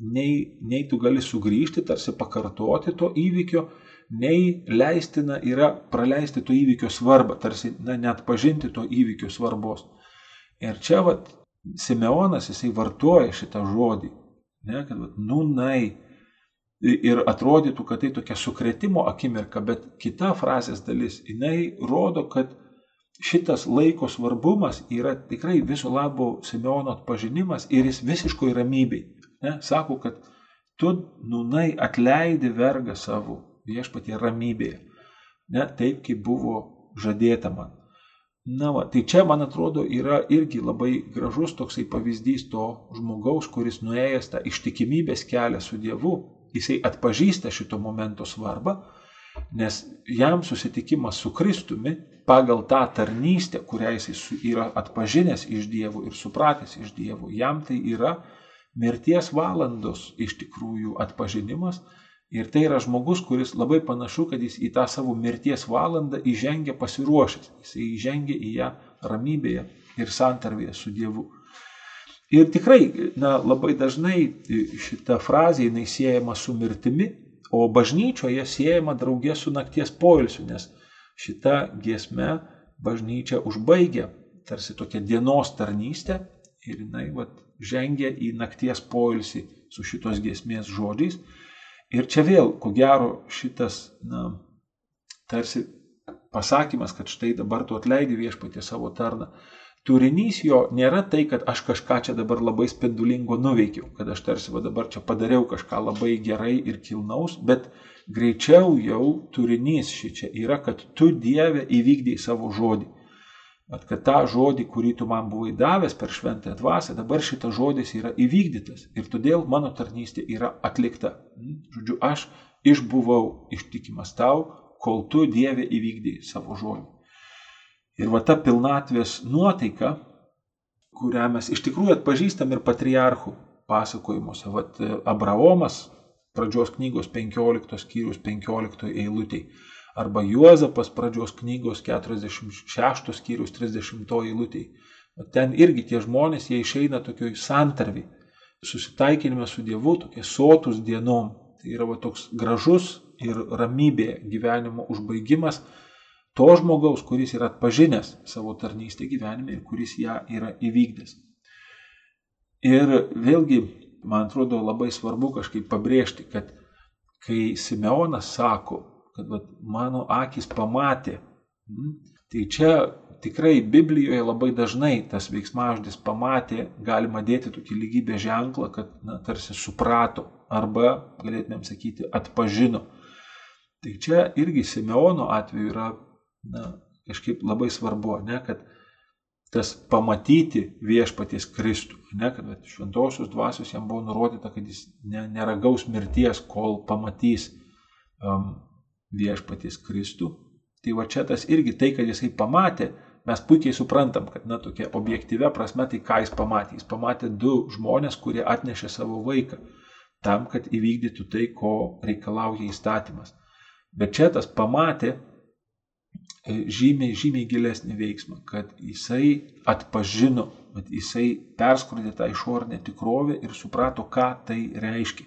nei, nei tu gali sugrįžti, tarsi pakartoti to įvykio, nei leistina yra praleisti to įvykio svarbą, tarsi na, net pažinti to įvykio svarbos. Ir čia vat, Simeonas jisai vartoja šitą žodį, ne, kad vat, nunai. Ir atrodytų, kad tai tokia sukretimo akimirka, bet kita frazės dalis, jinai rodo, kad šitas laiko svarbumas yra tikrai viso labo Simeono atpažinimas ir jis visiškoj ramybei. Ne? Sako, kad tu nunai atleidi vergą savo viešpatie ramybėje. Ne? Taip, kaip buvo žadėta man. Na, va, tai čia, man atrodo, yra irgi labai gražus toksai pavyzdys to žmogaus, kuris nuėjęs tą ištikimybės kelią su Dievu, jisai atpažįsta šito momento svarbą Nes jam susitikimas su Kristumi pagal tą tarnystę, kurią jis yra atpažinęs iš dievų ir supratęs iš dievų, jam tai yra mirties valandos iš tikrųjų atpažinimas. Ir tai yra žmogus, kuris labai panašu, kad jis į tą savo mirties valandą įžengia pasiruošęs. Jis įžengia į ją ramybėje ir santarvėje su Dievu. Ir tikrai, na, labai dažnai šita frazė jinai siejama su mirtimi, O bažnyčioje siejama draugė su nakties poilsiu, nes šita giesme bažnyčia užbaigia tarsi tokia dienos tarnystė ir jinai vat, žengia į nakties poilsį su šitos giesmės žodžiais. Ir čia vėl, ko gero, šitas, na, tarsi pasakymas, kad štai dabar tu atleidi viešpatį savo tarną, turinys jo nėra tai, kad aš kažką čia dabar labai spindulingo nuveikiau, kad aš tarsi va dabar čia padariau kažką labai gerai ir kilnaus, bet greičiau jau turinys ši čia yra, kad tu Dieve įvykdėjai savo žodį. Bet kad tą žodį, kurį tu man buvai davęs per šventąją dvasę, dabar šitas žodis yra įvykdytas ir todėl mano tarnystė yra atlikta. Hm? Žodžiu, aš išbuvau ištikimas tau, kol tu Dieve įvykdėjai savo žodį. Ir va ta pilnatvės nuotaika, kurią mes iš tikrųjų atpažįstam ir patriarchų pasakojimuose. Vat Abraomas pradžios knygos 15 skyrius 15 eilutėje. Arba Juozapas pradžios knygos 46 skyrius 30 eilutėje. Ten irgi tie žmonės, jie išeina tokioj santarvi, susitaikinime su Dievu, tokie sotus dienom. Tai yra va, toks gražus ir ramybė gyvenimo užbaigimas, to žmogaus, kuris yra atpažinęs savo tarnystę gyvenime ir kuris ją yra įvykdęs. Ir vėlgi, man atrodo, labai svarbu kažkaip pabrėžti, kad kai Simeonas sako, kad vat, mano akis pamatė, hm, tai čia tikrai Biblijoje labai dažnai tas veiksmažodis pamatė, galima dėti tokį lygybę ženklą, kad na, tarsi suprato arba, galėtumėm sakyti, atpažino. Tai čia irgi Simeono atveju yra na, kažkaip labai svarbu, ne, kad tas pamatyti viešpaties Kristų, ne, kad bet, šventosios dvasios jam buvo nurodyta, kad jis ne, neragaus mirties, kol pamatys um, viešpaties Kristų. Tai va čia tas irgi tai, kad jisai pamatė, mes puikiai suprantam, kad, na, tokia objektyvia prasme, tai ką jis pamatė. Jis pamatė du žmonės, kurie atnešė savo vaiką tam, kad įvykdytų tai, ko reikalauja įstatymas. Bet čia tas pamatė E, žymiai, žymiai gilesnį veiksmą, kad jisai atpažino, kad jisai perskrodė tą išorinę tikrovę ir suprato, ką tai reiškia.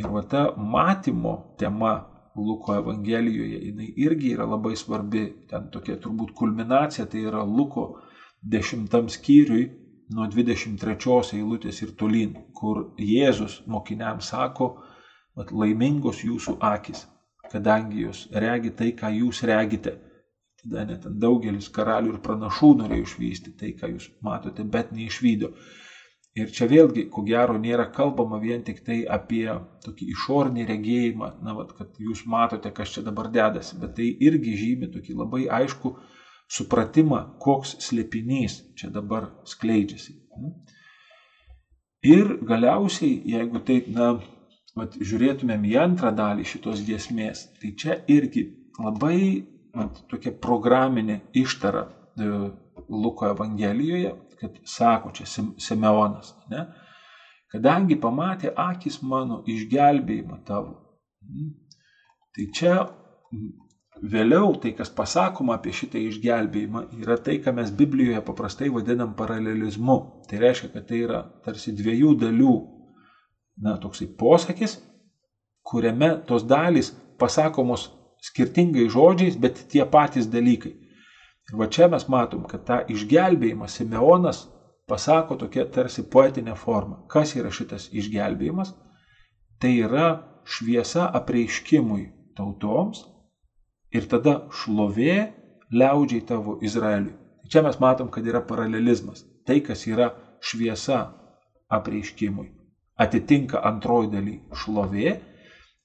Ir va ta matymo tema Luko Evangelijoje, jinai irgi yra labai svarbi, ten tokia turbūt kulminacija, tai yra Luko dešimtam skyriui nuo 23 eilutės ir tolyn, kur Jėzus mokiniams sako, vat, laimingos jūsų akis, kadangi jos regi tai, ką jūs regite. Tada net daugelis karalių ir pranašų norėjo išvysti tai, ką jūs matote, bet neišvydo. Ir čia vėlgi, ko gero, nėra kalbama vien tik tai apie tokį išorinį regėjimą, na, vat, kad jūs matote, kas čia dabar dedasi, bet tai irgi žymi tokį labai aišku supratimą, koks slėpinys čia dabar skleidžiasi. Ir galiausiai, jeigu taip, na, vat, žiūrėtumėm į antrą dalį šitos giesmės, tai čia irgi labai vat, tokia programinė ištara e, Luko Evangelijoje, kad sako čia Simeonas, ne? kadangi pamatė akis mano išgelbėjimą tavo. Tai čia vėliau tai, kas pasakoma apie šitą išgelbėjimą, yra tai, ką mes Biblijoje paprastai vadinam paralelizmu. Tai reiškia, kad tai yra tarsi dviejų dalių, na, toksai posakis, kuriame tos dalys pasakomos skirtingais žodžiais, bet tie patys dalykai. Ir va čia mes matom, kad tą išgelbėjimą Simeonas pasako tokia tarsi poetinė forma. Kas yra šitas išgelbėjimas? Tai yra šviesa apreiškimui tautoms ir tada šlovė liaudžiai tavo Izraeliui. Tai čia mes matom, kad yra paralelizmas. Tai, kas yra šviesa apreiškimui, atitinka antroji daly šlovė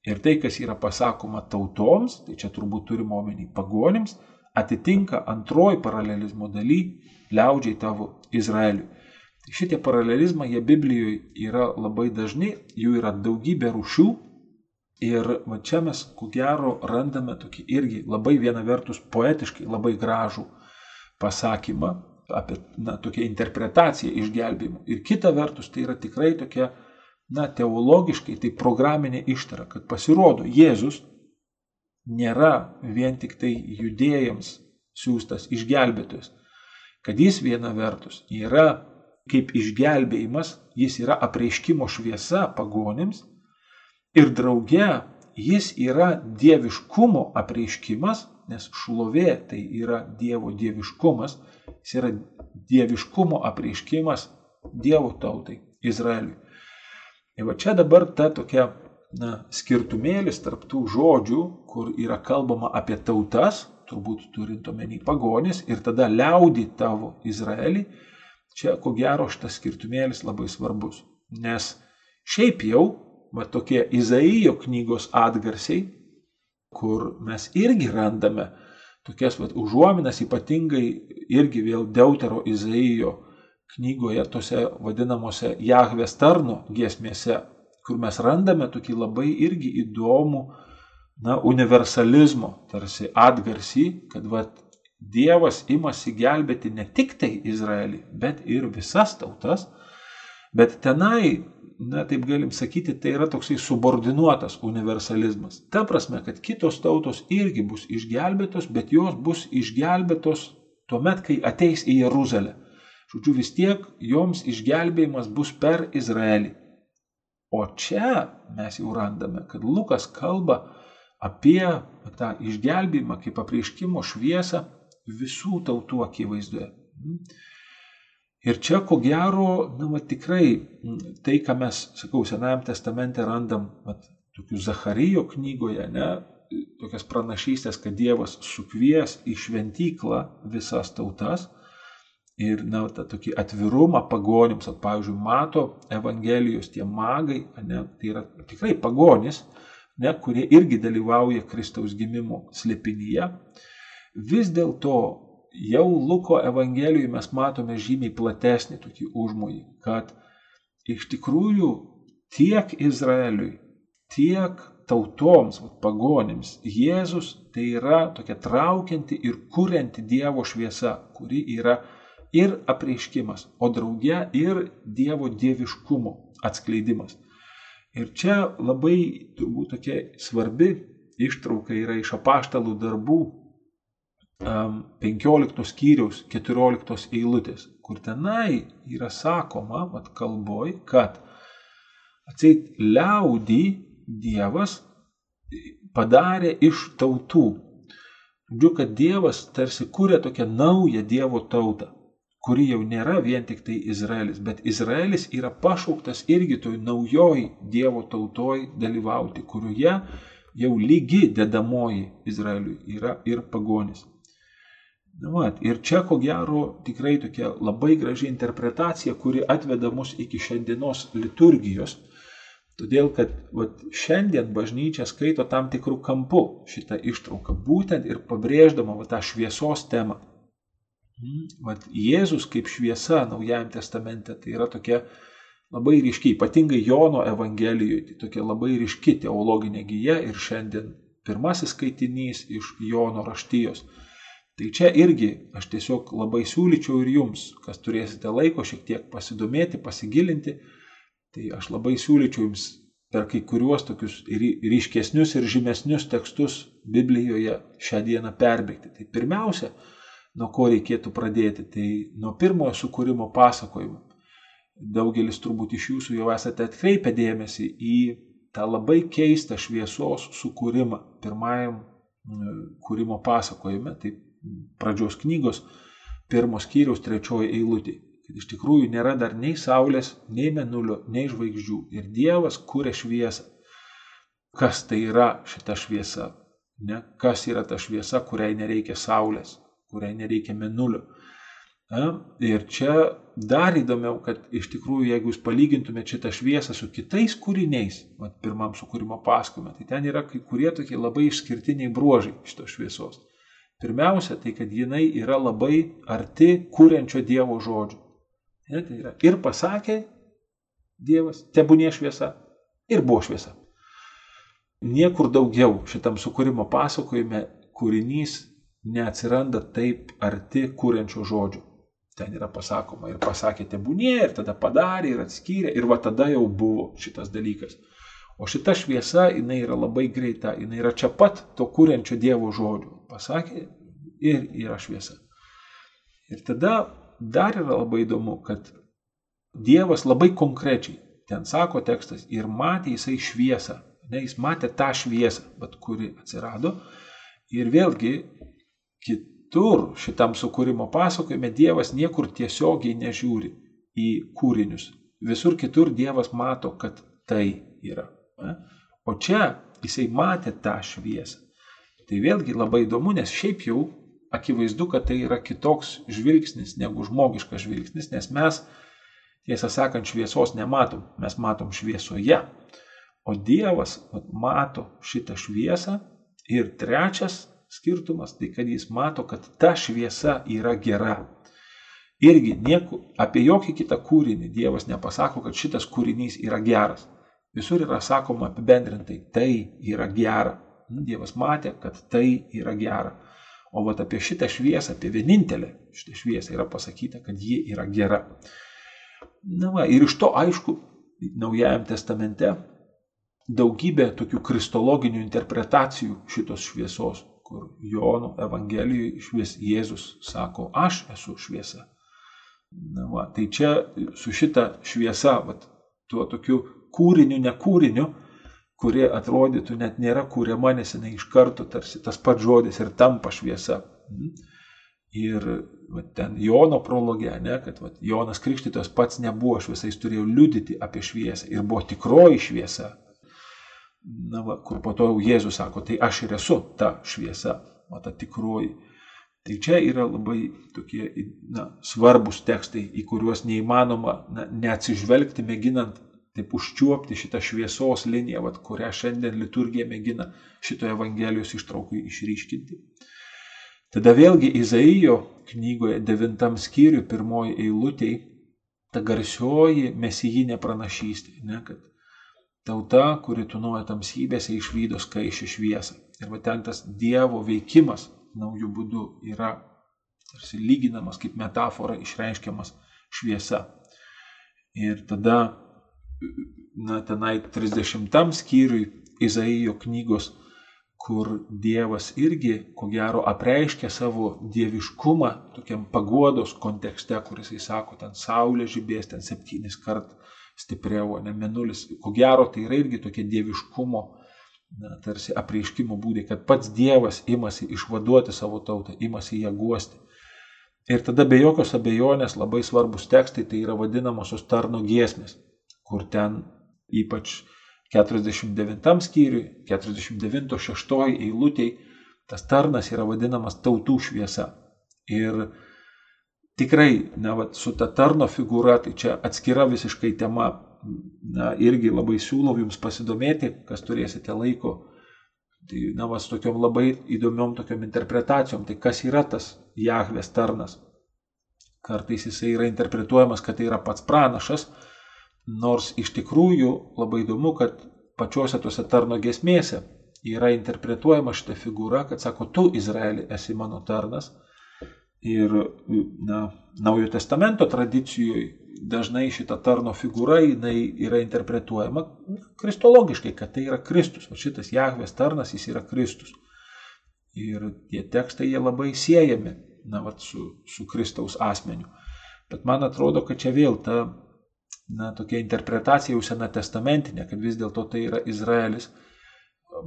ir tai, kas yra pasakoma tautoms, tai čia turbūt turime omeny pagonims, atitinka antroji paralelizmo daly liaudžiai tavo Izraeliui. Tai šitie paralelizmai, jie Biblijoje yra labai dažni, jų yra daugybė rūšių. Ir va čia mes, ko gero, randame tokį irgi labai viena vertus poetiškai labai gražų pasakymą apie na, tokią interpretaciją išgelbėjimo. Ir kita vertus tai yra tikrai tokia, na, teologiškai, tai programinė ištara, kad pasirodo Jėzus nėra vien tik tai judėjams siūstas išgelbėtojas, kad jis viena vertus yra kaip išgelbėjimas, jis yra apreiškimo šviesa pagonims ir drauge jis yra dieviškumo apreiškimas, nes šlovė tai yra Dievo dieviškumas, jis yra dieviškumo apreiškimas Dievo tautai Izraeliui. Ir va čia dabar ta tokia na, skirtumėlis tarp tų žodžių, kur yra kalbama apie tautas, turbūt turint omeny pagonis, ir tada liaudį tavo Izraelį, čia ko gero šitas skirtumėlis labai svarbus. Nes šiaip jau, va tokie Izaijo knygos atgarsiai, kur mes irgi randame tokias va, užuominas, ypatingai irgi vėl Deutero Izaijo knygoje, tose vadinamose Jahvės tarno giesmėse, kur mes randame tokį labai irgi įdomų, na, universalizmo, tarsi atgarsį, kad va, Dievas imasi gelbėti ne tik tai Izraelį, bet ir visas tautas, bet tenai, na, taip galim sakyti, tai yra toksai subordinuotas universalizmas. Ta prasme, kad kitos tautos irgi bus išgelbėtos, bet jos bus išgelbėtos tuomet, kai ateis į Jeruzalę. Žodžiu, vis tiek joms išgelbėjimas bus per Izraelį. O čia mes jau randame, kad Lukas kalba apie tą išgelbėjimą kaip apreiškimo šviesą visų tautų akivaizdoje. Ir čia, ko gero, na, va, tikrai tai, ką mes, sakau, Senajame testamente randam, va, tokių Zacharijo knygoje, ne, tokias pranašystės, kad Dievas sukvies į šventyklą visas tautas, ir na, tą tokį atvirumą pagonims, at, pavyzdžiui, mato Evangelijos tie magai, ne, tai yra tikrai pagonis, ne, kurie irgi dalyvauja Kristaus gimimo slėpinyje. Vis dėlto jau Luko Evangelijoje mes matome žymiai platesnį tokį užmojį, kad iš tikrųjų tiek Izraeliui, tiek tautoms, pagonims, Jėzus tai yra tokia traukianti ir kurianti Dievo šviesa, kuri yra ir apreiškimas, o drauge ir Dievo dieviškumo atskleidimas. Ir čia labai turbūt tokia svarbi ištrauka yra iš apaštalų darbų 15 skyriaus 14 eilutės, kur tenai yra sakoma, mat kalboj, kad atseit liaudį Dievas padarė iš tautų. Džiu, kad Dievas tarsi kūrė tokią naują Dievo tautą kuri jau nėra vien tik tai Izraelis, bet Izraelis yra pašauktas irgi toj naujoj Dievo tautoj dalyvauti, kurioje jau lygi dedamoji Izraeliui yra ir pagonis. Na, mat, ir čia ko gero tikrai tokia labai graži interpretacija, kuri atveda mus iki šiandienos liturgijos. Todėl, kad vat, šiandien bažnyčia skaito tam tikrų kampų šitą ištrauką, būtent ir pabrėždama vat, tą šviesos temą. Hmm, vat, Jėzus kaip šviesa Naujajam testamente tai yra tokia labai ryški, ypatingai Jono Evangelijoje, tai tokia labai ryški teologinė gyja ir šiandien pirmasis skaitinys iš Jono raštijos Tai čia irgi aš tiesiog labai siūlyčiau ir jums, kas turėsite laiko šiek tiek pasidomėti, pasigilinti, tai aš labai siūlyčiau jums per kai kuriuos tokius ryškesnius ir žymesnius tekstus Biblijoje šią dieną perbėgti. Tai pirmiausia, nuo ko reikėtų pradėti, tai nuo pirmojo sukūrimo pasakojimo. Daugelis turbūt iš jūsų jau esate atkreipę dėmesį į tą labai keistą šviesos sukūrimą pirmajam kūrimo pasakojime. Tai pradžios knygos pirmos skyriaus trečioji eilutė. Kad iš tikrųjų nėra dar nei saulės, nei menulio, nei žvaigždžių. Ir Dievas kūrė šviesą. Kas tai yra šita šviesa? Ne? Kas yra ta šviesa, kuriai nereikia saulės, kuriai nereikia menulio. Ir čia dar įdomiau, kad iš tikrųjų, jeigu jūs palygintumėte šitą šviesą su kitais kūriniais, mat, pirmam sukūrimo pasakojime, tai ten yra kai kurie tokie labai išskirtiniai bruožai šitos šviesos. Pirmiausia, tai kad jinai yra labai arti kūrenčio Dievo žodžių. Ne, tai yra ir pasakė Dievas, tebūnė šviesa, ir buvo šviesa. Niekur daugiau šitam sukūrimo pasakojime kūrinys neatsiranda taip arti kūrenčio žodžių. Ten yra pasakoma ir pasakė tebūnė, ir tada padarė, ir atskyrė, ir va tada jau buvo šitas dalykas. O šita šviesa, jinai yra labai greita, jinai yra čia pat to kūrenčio Dievo žodžių. Pasakė ir yra šviesa. Ir tada dar yra labai įdomu, kad Dievas labai konkrečiai, ten sako tekstas, ir matė jisai šviesą. Ne, jis matė tą šviesą, bet kuri atsirado. Ir vėlgi kitur šitam sukūrimo pasakojime Dievas niekur tiesiogiai nežiūri į kūrinius. Visur kitur Dievas mato, kad tai yra. O čia jisai matė tą šviesą. Tai vėlgi labai įdomu, nes šiaip jau akivaizdu, kad tai yra kitoks žvilgsnis negu žmogiškas žvilgsnis, nes mes, tiesą sakant, šviesos nematom, mes matom šviesoje. O Dievas mato šitą šviesą ir trečias skirtumas, tai kad jis mato, kad ta šviesa yra gera. Irgi nieku, apie jokį kitą kūrinį Dievas nepasako, kad šitas kūrinys yra geras. Visur yra sakoma apibendrintai, tai yra gera. Dievas matė, kad tai yra gera. O vat apie šitą šviesą, apie vienintelę šitą šviesą yra pasakyta, kad ji yra gera. Na va, ir iš to aišku, Naujajam testamente daugybė tokių kristologinių interpretacijų šitos šviesos, kur Jono Evangelijoje iš vis Jėzus sako, aš esu šviesa. Na va, tai čia su šita šviesa, vat, tuo tokiu kūriniu, nekūriniu, kurie atrodytų net nėra kūriama, nes jinai iš karto tarsi tas pats žodis ir tampa šviesa. Mhm. Ir va, ten Jono prologė, ne, kad va, Jonas Krikštytojas pats nebuvo šviesa, jis turėjo liudyti apie šviesą ir buvo tikroji šviesa. Na, va, kur po to Jėzus sako, tai aš ir esu ta šviesa, o ta tikroji. Tai čia yra labai tokie na, svarbus tekstai, į kuriuos neįmanoma na, neatsižvelgti, mėginant taip užčiuopti šitą šviesos liniją, vat, kurią šiandien liturgija mėgina šitoje Evangelijos ištraukui išryškinti. Tada vėlgi Izaijo knygoje devintam skyriui pirmoji eilutė, ta garsioji mesijinė pranašystė, ne, kad tauta, kuri tunuoja tamsybėse, išvydo skaičią šviesą. Ir va ten tas Dievo veikimas naujų būdų yra tarsi lyginamas kaip metafora išreiškiamas šviesa. Ir tada na, tenai 30 skyriui Izaijo knygos, kur Dievas irgi, ko gero, apreiškia savo dieviškumą tokiam pagodos kontekste, kuris jis sako, ten saulė žibės, ten septynis kart stipriau, ne menulis. Ko gero, tai yra irgi tokie dieviškumo, na, tarsi apreiškimo būdai, kad pats Dievas imasi išvaduoti savo tautą, imasi ją guosti. Ir tada be jokios abejonės labai svarbus tekstai tai yra vadinamosios tarno giesmės, kur ten ypač 49 skyriui, 49-6 eilutėj tas tarnas yra vadinamas tautų šviesa. Ir tikrai, na, va, su ta tarno figūra, tai čia atskira visiškai tema, na, irgi labai siūlau jums pasidomėti, kas turėsite laiko. Tai, na, va, su tokiom labai įdomiom tokiom interpretacijom, tai kas yra tas Jahvės tarnas. Kartais jisai yra interpretuojamas, kad tai yra pats pranašas, nors iš tikrųjų labai įdomu, kad pačiuose tuose tarno gesmėse yra interpretuojama šita figūra, kad sako, tu Izraeli esi mano tarnas, Ir na, Naujojo testamento tradicijoje dažnai šita tarno figūra jinai yra interpretuojama kristologiškai, kad tai yra Kristus. O šitas Jahvės tarnas jis yra Kristus. Ir tie tekstai jie labai siejami na, vat, su, su Kristaus asmeniu. Bet man atrodo, kad čia vėl ta na, tokia interpretacija jau sena testamentinė, kad vis dėlto tai yra Izraelis.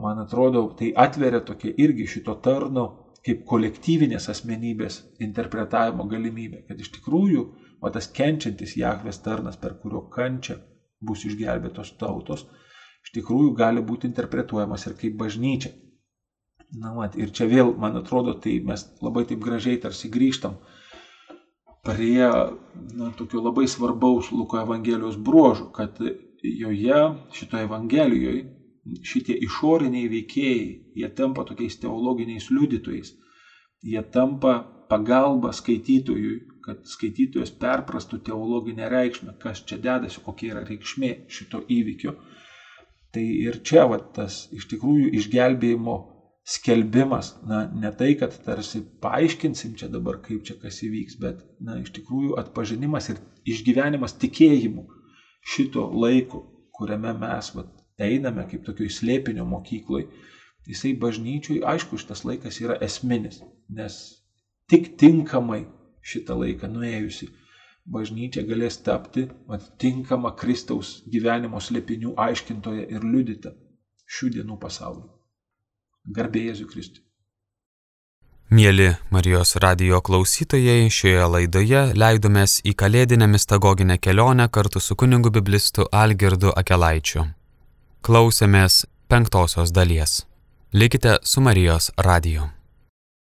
Man atrodo, tai atveria tokia irgi šito tarno kaip kolektyvinės asmenybės interpretavimo galimybė, kad iš tikrųjų, o tas kenčiantis Jahvės tarnas, per kurio kančią bus išgelbėtos tautos, iš tikrųjų gali būti interpretuojamas ir kaip bažnyčia. Na, mat, ir čia vėl, man atrodo, tai mes labai taip gražiai tarsi grįžtam prie na, tokio labai svarbaus Luko Evangelijos bruožų, kad joje, šitoje Evangelijoje, šitie išoriniai veikėjai, jie tampa tokiais teologiniais liudytojais. Jie tampa pagalba skaitytojui, kad skaitytojas perprastų teologinę reikšmę, kas čia dedasi, kokia yra reikšmė šito įvykio. Tai ir čia va, tas iš tikrųjų išgelbėjimo skelbimas, na, ne tai, kad tarsi paaiškinsim čia dabar, kaip čia kas įvyks, bet, na, iš tikrųjų atpažinimas ir išgyvenimas tikėjimu šito laiko, kuriame mes, va, einame kaip tokioj slėpinio mokykloj, jisai bažnyčiui, aišku, šitas laikas yra esminis, nes tik tinkamai šitą laiką nuėjusi bažnyčia galės tapti tinkama Kristaus gyvenimo slėpinių aiškintoje ir liudyta šių dienų pasauliu. Garbė Jėzui Kristui. Mėly Marijos radio klausytojai, šioje laidoje leidomės į kalėdinę mistagoginę kelionę kartu su kunigu biblistu Algirdu Akelaičiu. Klausėmės penktosios dalies. Likite su Marijos radiju.